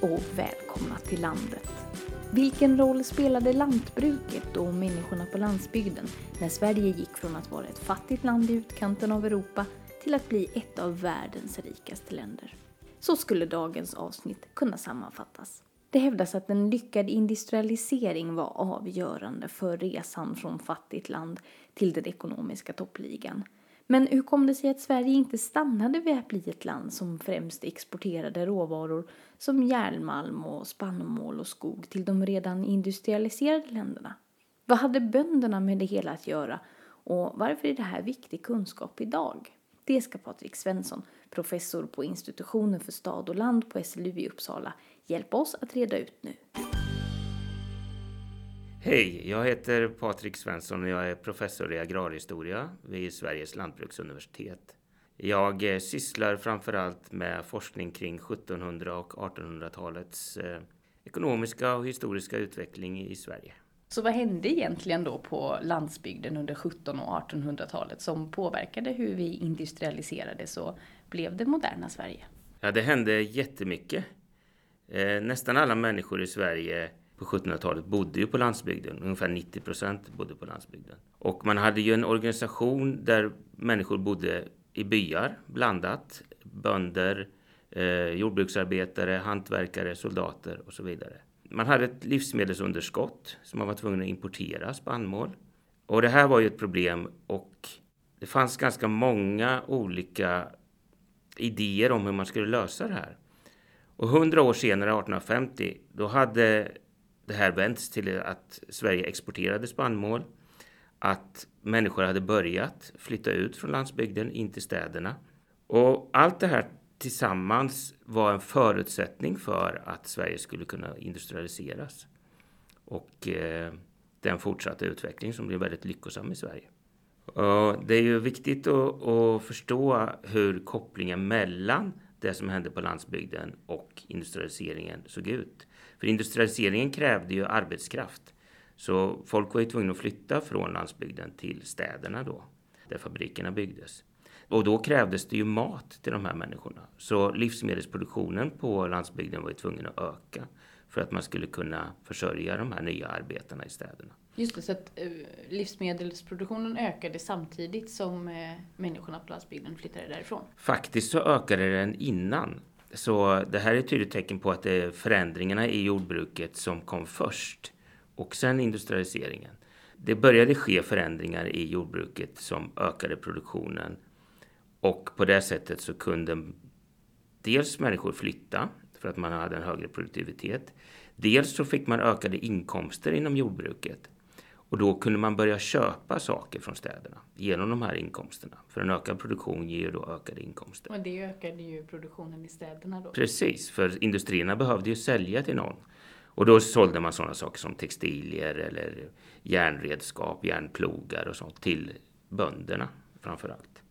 Och välkomna till landet. Vilken roll spelade lantbruket och människorna på landsbygden när Sverige gick från att vara ett fattigt land i utkanten av Europa till att bli ett av världens rikaste länder? Så skulle dagens avsnitt kunna sammanfattas. Det hävdas att en lyckad industrialisering var avgörande för resan från fattigt land till den ekonomiska toppligan. Men hur kom det sig att Sverige inte stannade vid att bli ett land som främst exporterade råvaror som järnmalm och spannmål och skog till de redan industrialiserade länderna? Vad hade bönderna med det hela att göra och varför är det här viktig kunskap idag? Det ska Patrik Svensson, professor på institutionen för stad och land på SLU i Uppsala, hjälpa oss att reda ut nu. Hej, jag heter Patrik Svensson och jag är professor i agrarhistoria vid Sveriges lantbruksuniversitet. Jag eh, sysslar framförallt med forskning kring 1700 och 1800-talets eh, ekonomiska och historiska utveckling i Sverige. Så vad hände egentligen då på landsbygden under 1700 och 1800-talet som påverkade hur vi industrialiserades och blev det moderna Sverige? Ja, det hände jättemycket. Eh, nästan alla människor i Sverige på 1700-talet bodde ju på landsbygden. Ungefär 90 procent bodde på landsbygden. Och man hade ju en organisation där människor bodde i byar blandat. Bönder, eh, jordbruksarbetare, hantverkare, soldater och så vidare. Man hade ett livsmedelsunderskott som man var tvungen att importera spannmål. Och det här var ju ett problem och det fanns ganska många olika idéer om hur man skulle lösa det här. Och hundra år senare, 1850, då hade det här vänts till att Sverige exporterade spannmål, att människor hade börjat flytta ut från landsbygden in till städerna. Och allt det här tillsammans var en förutsättning för att Sverige skulle kunna industrialiseras. Och eh, den fortsatta utveckling som blev väldigt lyckosam i Sverige. Och det är ju viktigt att, att förstå hur kopplingen mellan det som hände på landsbygden och industrialiseringen såg ut. För industrialiseringen krävde ju arbetskraft. Så folk var ju tvungna att flytta från landsbygden till städerna då, där fabrikerna byggdes. Och då krävdes det ju mat till de här människorna. Så livsmedelsproduktionen på landsbygden var ju tvungen att öka för att man skulle kunna försörja de här nya arbetarna i städerna. Just det, så att eh, livsmedelsproduktionen ökade samtidigt som eh, människorna på landsbygden flyttade därifrån? Faktiskt så ökade den innan. Så det här är ett tydligt tecken på att det är förändringarna i jordbruket som kom först och sen industrialiseringen. Det började ske förändringar i jordbruket som ökade produktionen och på det sättet så kunde dels människor flytta för att man hade en högre produktivitet. Dels så fick man ökade inkomster inom jordbruket och då kunde man börja köpa saker från städerna genom de här inkomsterna. För en ökad produktion ger ju då ökade inkomster. Och det ökade ju produktionen i städerna då? Precis, för industrierna behövde ju sälja till någon. Och då sålde man sådana saker som textilier eller järnredskap, järnplogar och sånt till bönderna framför allt.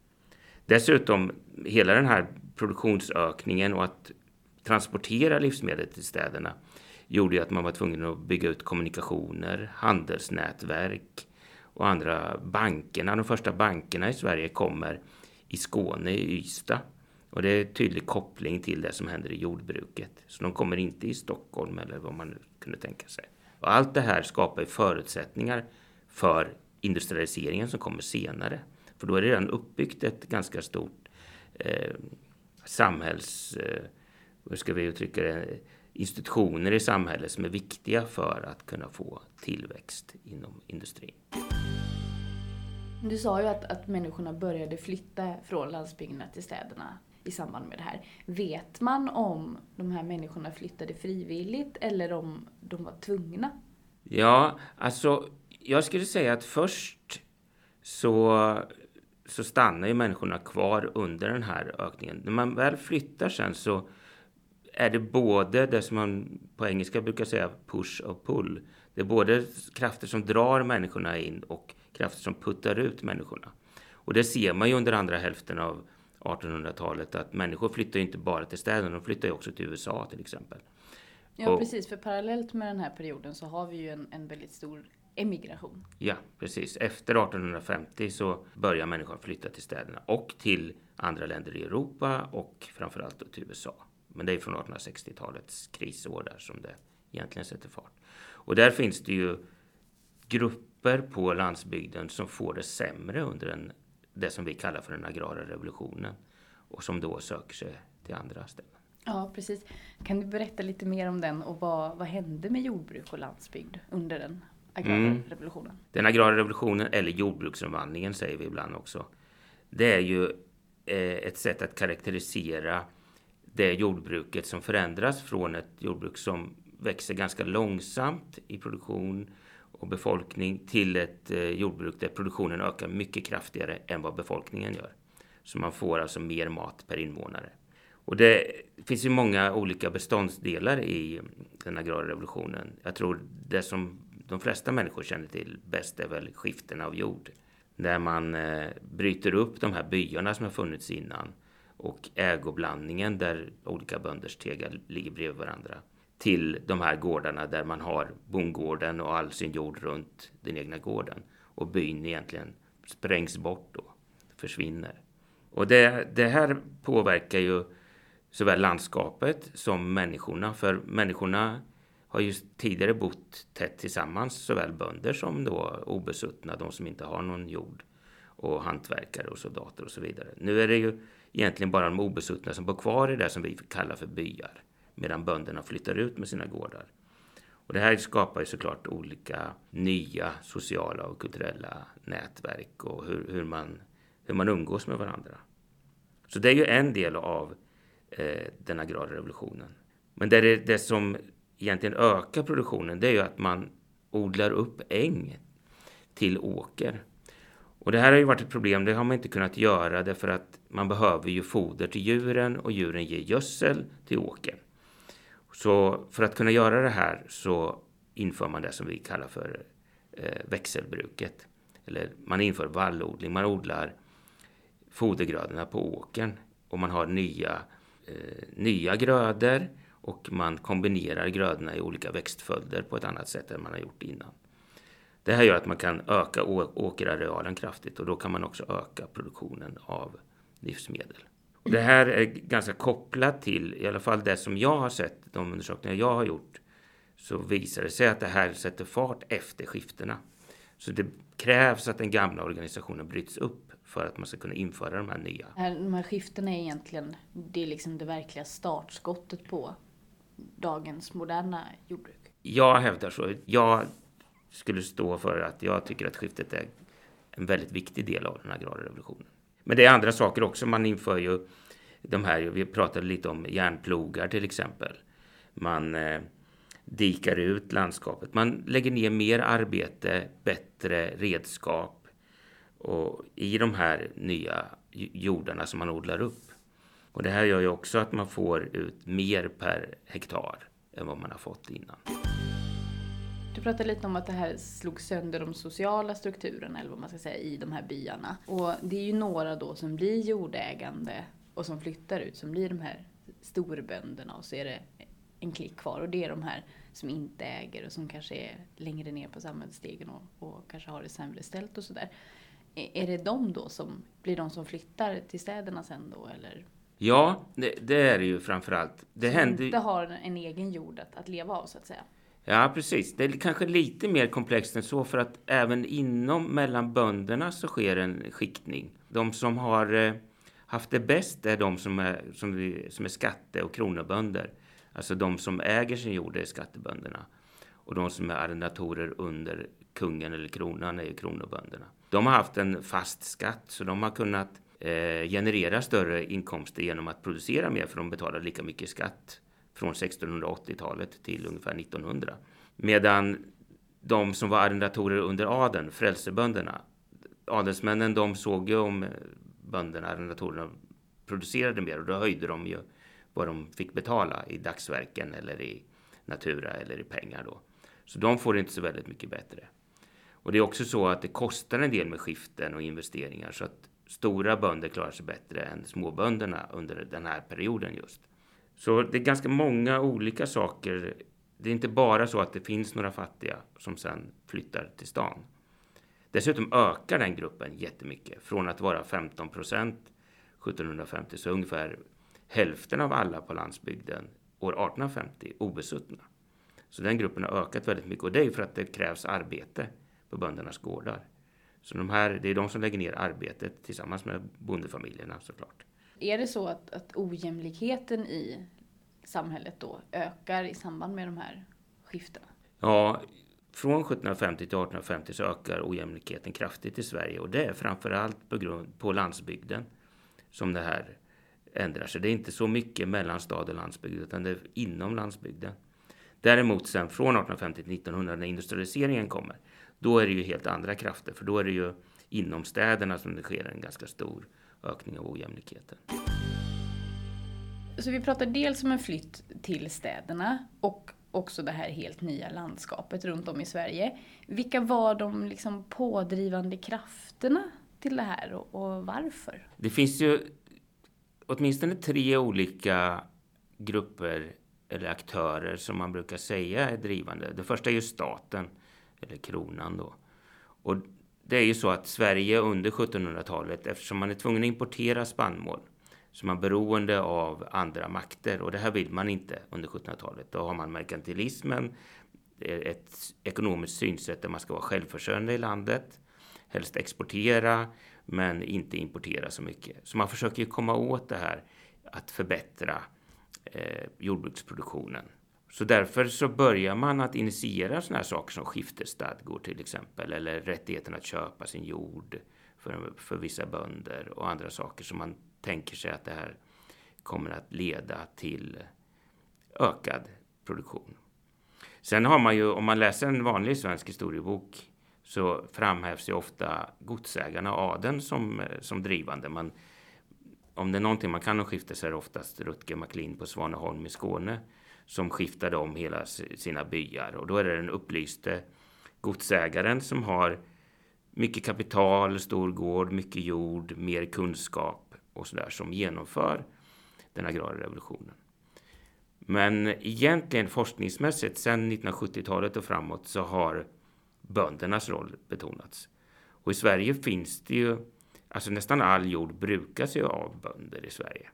Dessutom, hela den här produktionsökningen och att transportera livsmedel till städerna gjorde ju att man var tvungen att bygga ut kommunikationer, handelsnätverk och andra bankerna. De första bankerna i Sverige kommer i Skåne, i Ystad. Och det är en tydlig koppling till det som händer i jordbruket. Så de kommer inte i Stockholm eller vad man nu kunde tänka sig. Och allt det här skapar förutsättningar för industrialiseringen som kommer senare. För då är det redan uppbyggt ett ganska stort eh, samhälls... Eh, hur ska vi uttrycka det? Institutioner i samhället som är viktiga för att kunna få tillväxt inom industrin. Du sa ju att, att människorna började flytta från landsbygden till städerna i samband med det här. Vet man om de här människorna flyttade frivilligt eller om de var tvungna? Ja, alltså jag skulle säga att först så, så stannar ju människorna kvar under den här ökningen. När man väl flyttar sen så är det både det som man på engelska brukar säga push och pull. Det är både krafter som drar människorna in och krafter som puttar ut människorna. Och det ser man ju under andra hälften av 1800-talet att människor flyttar inte bara till städerna, de flyttar ju också till USA till exempel. Ja och, precis, för parallellt med den här perioden så har vi ju en, en väldigt stor emigration. Ja, precis. Efter 1850 så börjar människor flytta till städerna och till andra länder i Europa och framförallt till USA Men det är från 1860-talets krisår där som det egentligen sätter fart. Och där finns det ju grupper på landsbygden som får det sämre under en, det som vi kallar för den agrara revolutionen och som då söker sig till andra ställen. Ja, precis. Kan du berätta lite mer om den och vad, vad hände med jordbruk och landsbygd under den agrara mm. revolutionen? Den agrara revolutionen, eller jordbruksomvandlingen säger vi ibland också, det är ju eh, ett sätt att karaktärisera det jordbruket som förändras från ett jordbruk som växer ganska långsamt i produktion och befolkning till ett eh, jordbruk där produktionen ökar mycket kraftigare än vad befolkningen gör. Så man får alltså mer mat per invånare. Och det finns ju många olika beståndsdelar i eh, den agrara revolutionen. Jag tror det som de flesta människor känner till bäst är väl skiften av jord. Där man eh, bryter upp de här byarna som har funnits innan och ägoblandningen där olika bönders tegar ligger bredvid varandra till de här gårdarna där man har bondgården och all sin jord runt den egna gården. Och byn egentligen sprängs bort då, försvinner. Och det, det här påverkar ju såväl landskapet som människorna. För människorna har ju tidigare bott tätt tillsammans, såväl bönder som då obesuttna, de som inte har någon jord och hantverkare och soldater och så vidare. Nu är det ju egentligen bara de obesuttna som bor kvar i det som vi kallar för byar, medan bönderna flyttar ut med sina gårdar. Och det här skapar ju såklart olika nya sociala och kulturella nätverk och hur, hur, man, hur man umgås med varandra. Så det är ju en del av eh, den agrara revolutionen. Men det, är det som egentligen ökar produktionen det är ju att man odlar upp äng till åker. Och det här har ju varit ett problem, det har man inte kunnat göra därför att man behöver ju foder till djuren och djuren ger gödsel till åkern. Så för att kunna göra det här så inför man det som vi kallar för eh, växelbruket. Eller man inför vallodling, man odlar fodergrödorna på åkern och man har nya, eh, nya grödor och man kombinerar grödorna i olika växtföljder på ett annat sätt än man har gjort innan. Det här gör att man kan öka åkerarealen kraftigt och då kan man också öka produktionen av livsmedel. Och det här är ganska kopplat till, i alla fall det som jag har sett, de undersökningar jag har gjort, så visar det sig att det här sätter fart efter skiftena. Så det krävs att den gamla organisationen bryts upp för att man ska kunna införa de här nya. De här skiftena är egentligen, det är liksom det verkliga startskottet på dagens moderna jordbruk? Jag hävdar så. Jag skulle stå för att jag tycker att skiftet är en väldigt viktig del av den agrara revolutionen. Men det är andra saker också. Man inför ju de här, vi pratade lite om järnplogar till exempel. Man eh, dikar ut landskapet. Man lägger ner mer arbete, bättre redskap och i de här nya jordarna som man odlar upp. Och det här gör ju också att man får ut mer per hektar än vad man har fått innan. Du pratade lite om att det här slog sönder de sociala strukturerna, eller vad man ska säga, i de här byarna. Och det är ju några då som blir jordägande och som flyttar ut, som blir de här storbönderna och så är det en klick kvar. Och det är de här som inte äger och som kanske är längre ner på samhällsstegen och, och kanske har det sämre ställt och sådär. Är det de då som blir de som flyttar till städerna sen då, eller? Ja, det, det är det ju framförallt. Det som händer... inte har en egen jord att, att leva av, så att säga. Ja, precis. Det är kanske lite mer komplext än så för att även inom mellan bönderna så sker en skiktning. De som har eh, haft det bäst är de som är, som, som är skatte och kronobönder. Alltså de som äger sin jord är skattebönderna. Och de som är arrendatorer under kungen eller kronan är ju kronobönderna. De har haft en fast skatt så de har kunnat eh, generera större inkomster genom att producera mer för de betalar lika mycket skatt från 1680-talet till ungefär 1900. Medan de som var arrendatorer under adeln, frälsebönderna, adelsmännen de såg ju om eh, bönderna, arrendatorerna, producerade mer och då höjde de ju vad de fick betala i dagsverken eller i natura eller i pengar då. Så de får det inte så väldigt mycket bättre. Och det är också så att det kostar en del med skiften och investeringar så att stora bönder klarar sig bättre än småbönderna under den här perioden just. Så det är ganska många olika saker. Det är inte bara så att det finns några fattiga som sen flyttar till stan. Dessutom ökar den gruppen jättemycket. Från att vara 15 procent 1750 så ungefär hälften av alla på landsbygden år 1850 obesuttna. Så den gruppen har ökat väldigt mycket och det är för att det krävs arbete på böndernas gårdar. Så de här, det är de som lägger ner arbetet tillsammans med bondefamiljerna såklart. Är det så att, att ojämlikheten i samhället då ökar i samband med de här skiftena? Ja, från 1750 till 1850 så ökar ojämlikheten kraftigt i Sverige och det är framförallt på, grund, på landsbygden som det här ändrar sig. Det är inte så mycket mellan stad och landsbygd utan det är inom landsbygden. Däremot sen från 1850 till 1900 när industrialiseringen kommer, då är det ju helt andra krafter för då är det ju inom städerna som det sker en ganska stor ökning av ojämlikheten. Så vi pratar dels om en flytt till städerna och också det här helt nya landskapet runt om i Sverige. Vilka var de liksom pådrivande krafterna till det här och, och varför? Det finns ju åtminstone tre olika grupper eller aktörer som man brukar säga är drivande. Det första är ju staten, eller kronan då. Och det är ju så att Sverige under 1700-talet, eftersom man är tvungen att importera spannmål, så man är beroende av andra makter och det här vill man inte under 1700-talet. Då har man merkantilismen, eh, ett ekonomiskt synsätt där man ska vara självförsörjande i landet, helst exportera men inte importera så mycket. Så man försöker ju komma åt det här att förbättra eh, jordbruksproduktionen. Så därför så börjar man att initiera sådana här saker som skiftesstadgor till exempel eller rättigheten att köpa sin jord för, för vissa bönder och andra saker som man tänker sig att det här kommer att leda till ökad produktion. Sen har man ju, om man läser en vanlig svensk historiebok så framhävs ju ofta godsägarna och adeln som, som drivande. Man, om det är någonting man kan om skifte så är det oftast Rutger Maclean på Svaneholm i Skåne som skiftade om hela sina byar. Och då är det den upplyste godsägaren som har mycket kapital, stor gård, mycket jord, mer kunskap och sådär som genomför den agrara revolutionen. Men egentligen forskningsmässigt sedan 1970-talet och framåt så har böndernas roll betonats. Och i Sverige finns det ju, alltså nästan all jord brukas ju av bönder i Sverige.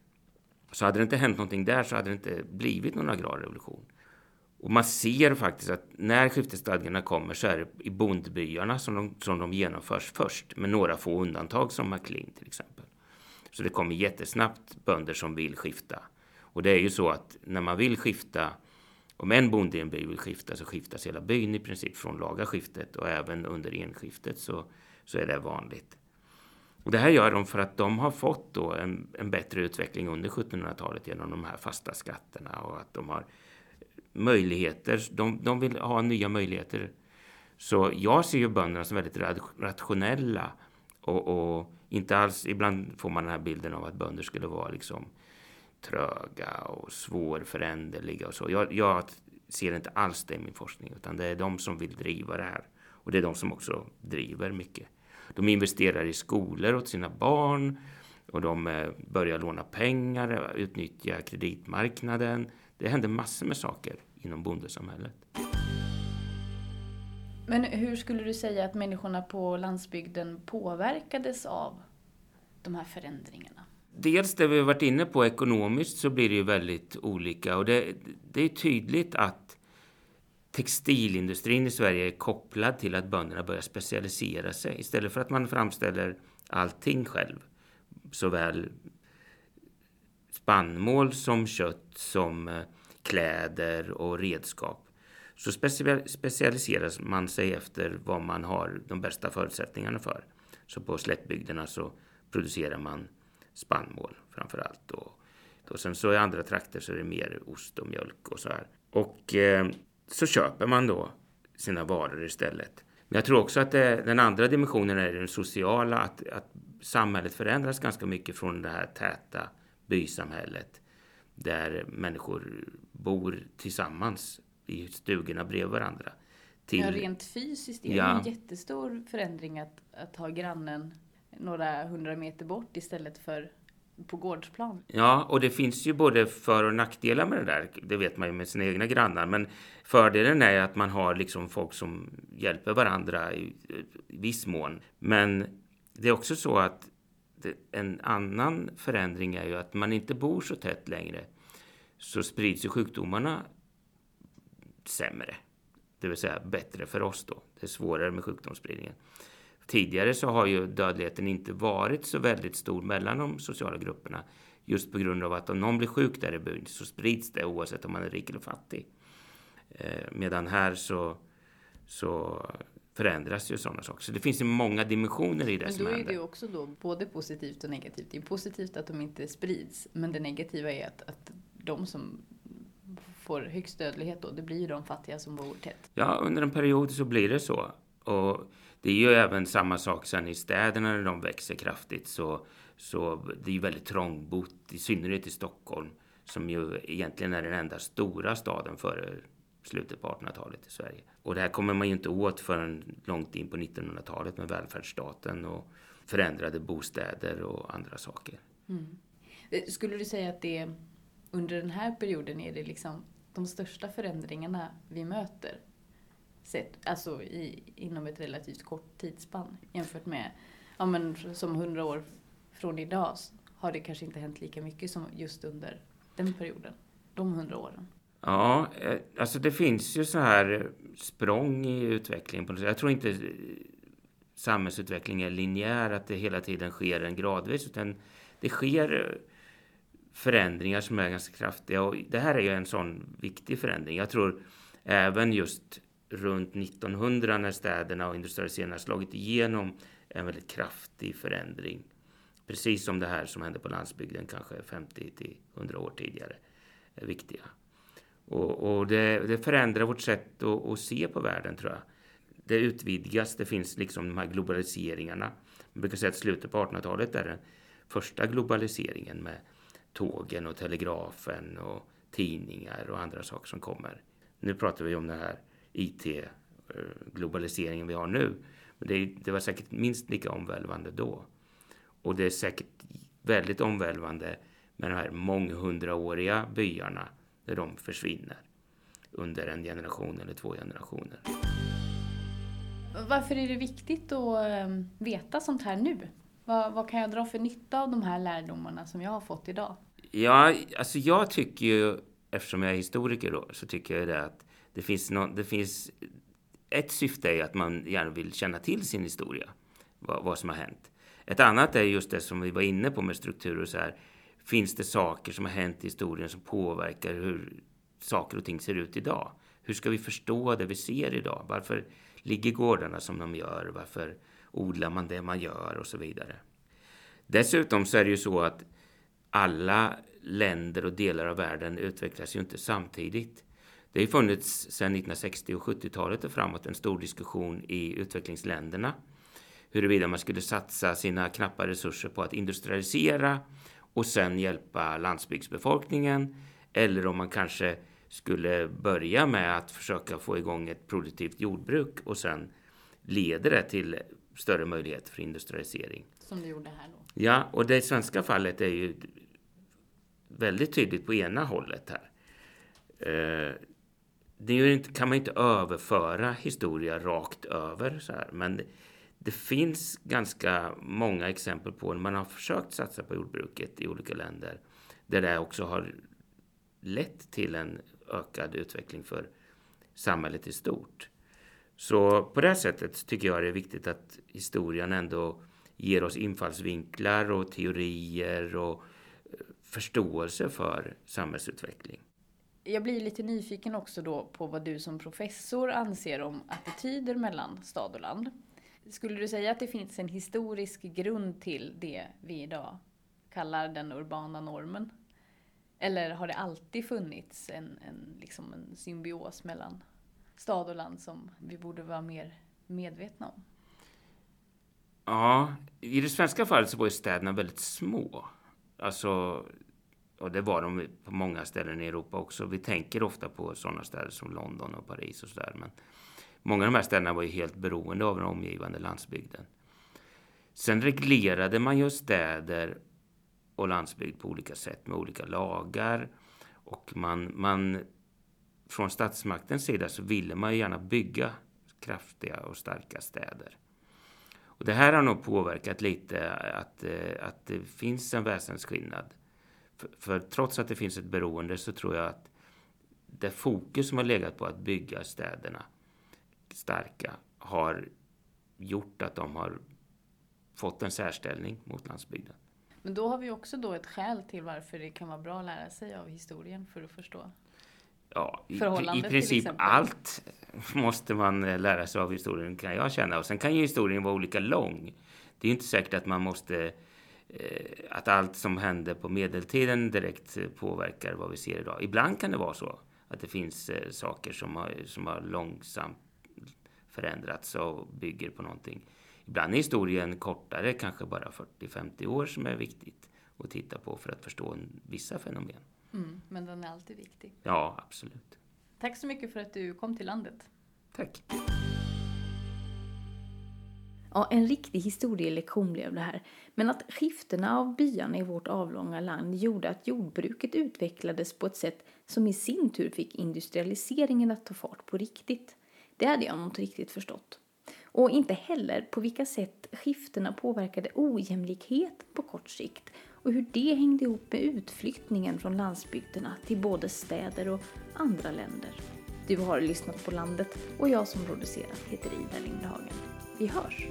Så hade det inte hänt någonting där så hade det inte blivit någon agrarrevolution. Och man ser faktiskt att när skiftesstadgarna kommer så är det i bondbyarna som de, som de genomförs först. Med några få undantag som McLean till exempel. Så det kommer jättesnabbt bönder som vill skifta. Och det är ju så att när man vill skifta, om en bonde i en by vill skifta så skiftas hela byn i princip från laga skiftet och även under enskiftet så, så är det vanligt. Och det här gör de för att de har fått då en, en bättre utveckling under 1700-talet genom de här fasta skatterna och att de har möjligheter. De, de vill ha nya möjligheter. Så jag ser ju bönderna som väldigt rationella och, och, inte alls, ibland får man den här bilden av att bönder skulle vara liksom tröga och svårföränderliga och så. Jag, jag ser inte alls det i min forskning utan det är de som vill driva det här. Och det är de som också driver mycket. De investerar i skolor åt sina barn och de eh, börjar låna pengar, utnyttja kreditmarknaden. Det händer massor med saker inom bondesamhället. Men hur skulle du säga att människorna på landsbygden påverkades av de här förändringarna? Dels det vi varit inne på ekonomiskt så blir det ju väldigt olika och det, det är tydligt att textilindustrin i Sverige är kopplad till att bönderna börjar specialisera sig. Istället för att man framställer allting själv, såväl spannmål som kött som eh, kläder och redskap, så specialiserar man sig efter vad man har de bästa förutsättningarna för. Så på slättbygderna så producerar man spannmål framför allt. Och, och sen så i andra trakter så är det mer ost och mjölk och så här. Och eh, så köper man då sina varor istället. Men jag tror också att det, den andra dimensionen är den sociala, att, att samhället förändras ganska mycket från det här täta bysamhället där människor bor tillsammans i stugorna bredvid varandra. Till, ja, rent fysiskt är det ja. en jättestor förändring att, att ha grannen några hundra meter bort istället för på gårdsplan. Ja, och det finns ju både för och nackdelar med det där. Det vet man ju med sina egna grannar. Men fördelen är att man har liksom folk som hjälper varandra i, i viss mån. Men det är också så att en annan förändring är ju att man inte bor så tätt längre så sprids ju sjukdomarna sämre. Det vill säga bättre för oss då. Det är svårare med sjukdomsspridningen. Tidigare så har ju dödligheten inte varit så väldigt stor mellan de sociala grupperna. Just på grund av att om någon blir sjuk där i byn så sprids det oavsett om man är rik eller fattig. Eh, medan här så, så förändras ju sådana saker. Så det finns ju många dimensioner i det Men då är det ju också då både positivt och negativt. Det är positivt att de inte sprids, men det negativa är att, att de som får högst dödlighet då, det blir ju de fattiga som bor tätt. Ja, under en period så blir det så. Och det är ju även samma sak sen i städerna när de växer kraftigt så, så det är ju väldigt trångbott, i synnerhet i Stockholm som ju egentligen är den enda stora staden före slutet på 1800-talet i Sverige. Och det här kommer man ju inte åt förrän långt in på 1900-talet med välfärdsstaten och förändrade bostäder och andra saker. Mm. Eh, skulle du säga att det under den här perioden är det liksom de största förändringarna vi möter? Sett, alltså i, inom ett relativt kort tidsspann jämfört med, ja men som hundra år från idag har det kanske inte hänt lika mycket som just under den perioden, de hundra åren. Ja, eh, alltså det finns ju så här språng i utvecklingen. Jag tror inte eh, samhällsutveckling är linjär, att det hela tiden sker en gradvis, utan det sker eh, förändringar som är ganska kraftiga. Och det här är ju en sån viktig förändring. Jag tror även just runt 1900 när städerna och industrialiseringen har slagit igenom en väldigt kraftig förändring. Precis som det här som hände på landsbygden kanske 50 till 100 år tidigare är viktiga. Och, och det, det, förändrar vårt sätt att, att, se på världen tror jag. Det utvidgas, det finns liksom de här globaliseringarna. Man brukar säga att slutet på 1800-talet är den första globaliseringen med tågen och telegrafen och tidningar och andra saker som kommer. Nu pratar vi om det här IT-globaliseringen vi har nu. Men det, det var säkert minst lika omvälvande då. Och det är säkert väldigt omvälvande med de här månghundraåriga byarna när de försvinner under en generation eller två generationer. Varför är det viktigt att ehm, veta sånt här nu? Vad, vad, kan jag dra för nytta av de här lärdomarna som jag har fått idag? Ja, alltså jag tycker ju, eftersom jag är historiker då, så tycker jag det att det finns, no, det finns ett syfte är att man gärna vill känna till sin historia, vad, vad, som har hänt. Ett annat är just det som vi var inne på med strukturer så här. Finns det saker som har hänt i historien som påverkar hur saker och ting ser ut idag? Hur ska vi förstå det vi ser idag? Varför ligger gårdarna som de gör? Varför odlar man det man gör och så vidare? Dessutom så är det ju så att alla länder och delar av världen utvecklas ju inte samtidigt. Det har funnits sedan 1960 och 70-talet och framåt en stor diskussion i utvecklingsländerna huruvida man skulle satsa sina knappa resurser på att industrialisera och sen hjälpa landsbygdsbefolkningen eller om man kanske skulle börja med att försöka få igång ett produktivt jordbruk och sen leder det till större möjligheter för industrialisering. Som det gjorde här då? Ja, och det svenska fallet är ju väldigt tydligt på ena hållet här. Det inte, kan man inte överföra historia rakt över så här, men det finns ganska många exempel på när man har försökt satsa på jordbruket i olika länder där det också har lett till en ökad utveckling för samhället i stort. Så på det sättet tycker jag det är viktigt att historien ändå ger oss infallsvinklar och teorier och eh, förståelse för samhällsutveckling. Jag blir lite nyfiken också då på vad du som professor anser om attityder mellan stad och land. Skulle du säga att det finns en historisk grund till det vi idag kallar den urbana normen? Eller har det alltid funnits en, en, liksom en symbios mellan stad och land som vi borde vara mer medvetna om? Ja, i det svenska fallet så var ju städerna väldigt små. Alltså, och det var de på många ställen i Europa också. Vi tänker ofta på sådana städer som London och Paris och sådär. Men många av de här städerna var ju helt beroende av den omgivande landsbygden. Sen reglerade man ju städer och landsbygd på olika sätt med olika lagar. Och man, man från statsmaktens sida så ville man ju gärna bygga kraftiga och starka städer. Och det här har nog påverkat lite att, att det finns en väsensskillnad. För, för trots att det finns ett beroende så tror jag att det fokus som har legat på att bygga städerna starka har gjort att de har fått en särställning mot landsbygden. Men då har vi också då ett skäl till varför det kan vara bra att lära sig av historien för att förstå. Ja, i, i princip allt måste man eh, lära sig av historien kan jag känna. Och sen kan ju historien vara olika lång. Det är inte säkert att man måste att allt som hände på medeltiden direkt eh, påverkar vad vi ser idag. Ibland kan det vara så att det finns saker som har, som har långsamt förändrats och bygger på någonting. Ibland är historien kortare, kanske bara 40-50 år som är viktigt att titta på för att förstå vissa fenomen. Mm, men den är alltid viktig. Ja, absolut. Tack så mycket för att du kom till landet. Tack. Ja, en riktig historielektion blev det här. Men att skiftena av byarna i vårt avlånga land gjorde att jordbruket utvecklades på ett sätt som i sin tur fick industrialiseringen att ta fart på riktigt. Det hade jag nog inte riktigt förstått. Och inte heller på vilka sätt skiftena påverkade ojämlikheten på kort sikt och hur det hängde ihop med utflyttningen från landsbygderna till både städer och andra länder. Du har lyssnat på Landet och jag som producerat heter Ida Lindhagen. Vi hörs!